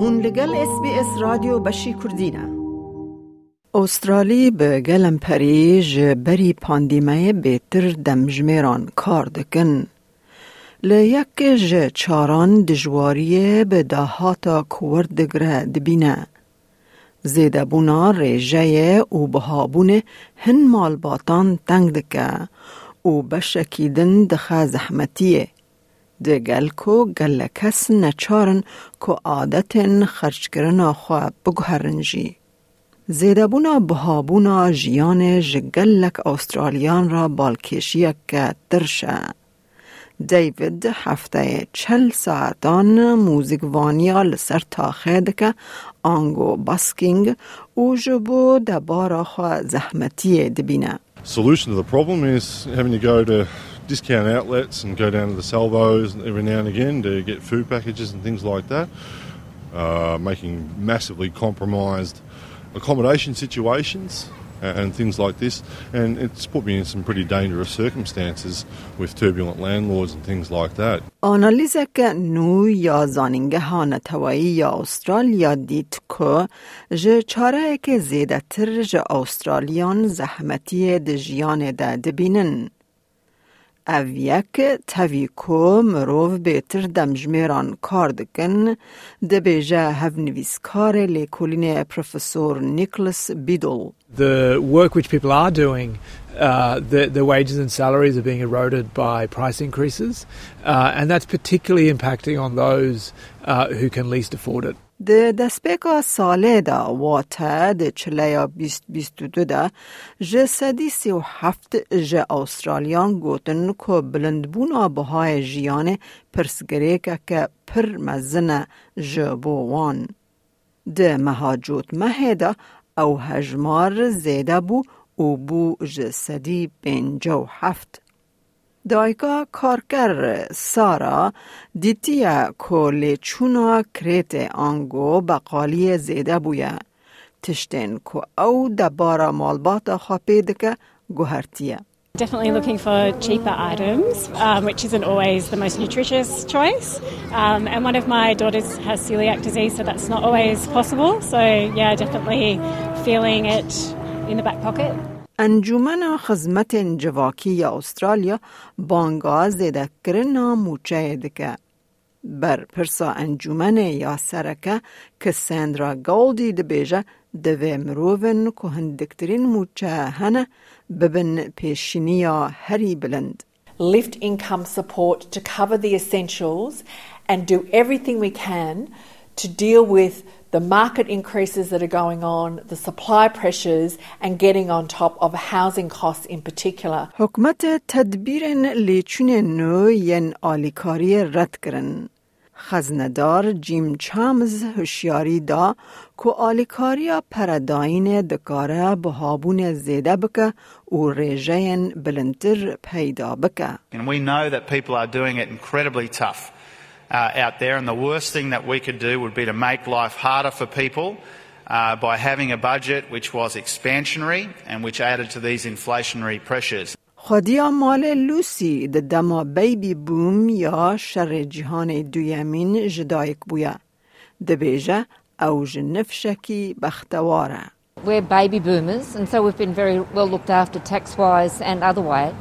هون لگل اس بی اس رادیو بشی کردینه استرالی به گلم پری جبری پاندیمه بیتر دمجمیران کار دکن. لیک ج چاران دجواریه به دهاتا کورد دگره دبینه. زیده بونا ریجه و بهابونه هن مال باتان تنگ دکه و بشکیدن دخه زحمتیه. گل کو گل کس نچارن کو عادتن خرج کرنا خواه بگهرنجی. زیدبونا بهابونا جیان جگلک استرالیان را بالکشیک که ترشه. دیوید هفته چل ساعتان موزیکوانیا لسر تاخه که آنگو باسکینگ او جبو دبارا خواه زحمتی دبینه. Solution to the problem is having to go to discount outlets and go down to the salvos every now and again to get food packages and things like that, uh, making massively compromised accommodation situations and things like this. And it's put me in some pretty dangerous circumstances with turbulent landlords and things like that. آنالیزک نو یا زانینگه ها نتوایی یا استرالیا دید که جه چاره که زیده تر جه استرالیان زحمتی ده جیان ده دبینن. The work which people are doing Uh, the wages and salaries are being eroded by price increases, uh, and that's particularly impacting on those uh, who can least afford it. د دسپیکا ساله دا واته د چلیا بیست بیست دو دا جه سدی سی و هفت جه استرالیان گوتن که بلندبون بهای جیان پرسگره که پر مزنه جه بوان. د مهاجوت مهدا او هجمار زیده بو او بو جه سدی پینجا و هفت. دایکا کارکر سارا دیتیا کولی چونا کریت آنگو بقالی زیده بویا تشتین کو او دبارا مالبات خواپی دکه گوهرتیه Definitely looking for cheaper items, um, which isn't always the most nutritious choice. Um, and one of my daughters has celiac disease, so that's not always possible. So, yeah, definitely feeling it in the back pocket. انجمن خدمت جواکی یا استرالیا بانگا زیده کرنا موچه دکه. بر پرسا انجمن یا سرکه که سندرا گولدی دبیجه دوی مروون که هندکترین موچه هنه ببن پیشینی یا هری بلند. Lift income support to cover the essentials and do everything we can to deal with the market increases that are going on, the supply pressures, and getting on top of housing costs in particular. حکمت تدبیر لیچون نو ین آلیکاری رد کرن. خزندار جیم چامز هوشیاری دا که آلیکاری پرداین دکاره بهابون زیده بکه و ریجین بلندتر پیدا بکه. And we know that people are doing it incredibly tough. uh, out there, and the worst thing that we could do would be to make life harder for people uh, by having a budget which was expansionary and which added to these inflationary pressures. خودیا مال لوسی د دما بیبی بوم یا شر جهان دویمین جدایک بویا د بیجه او جنفشکی بختواره We're baby boomers and so we've been very well looked after tax wise and other way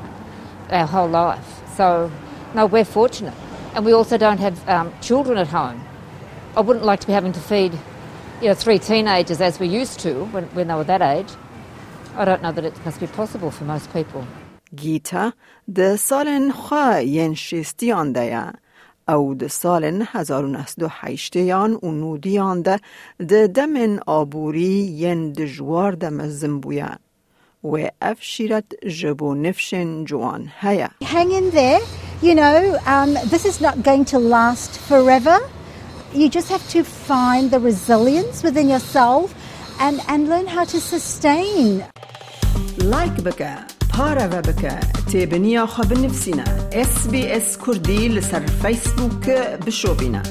our whole life. So no, we're fortunate. And we also don't have um, children at home. I wouldn't like to be having to feed, you know, three teenagers as we used to when, when they were that age. I don't know that it must be possible for most people. گیتا د سالن خواه ین شیستیان ده او د سالن هزارون است و حیشتیان و نودیان ده د دمن آبوری ین دجوار دم زنبویا و اف شیرت جبو نفشن جوان هیا Hang in there. You know, um, this is not going to last forever. You just have to find the resilience within yourself and, and learn how to sustain. لایک بکه پاره و بکه تیبنیا خواب نفسینا اس بی اس کردی لسر فیسبوک بشو بینا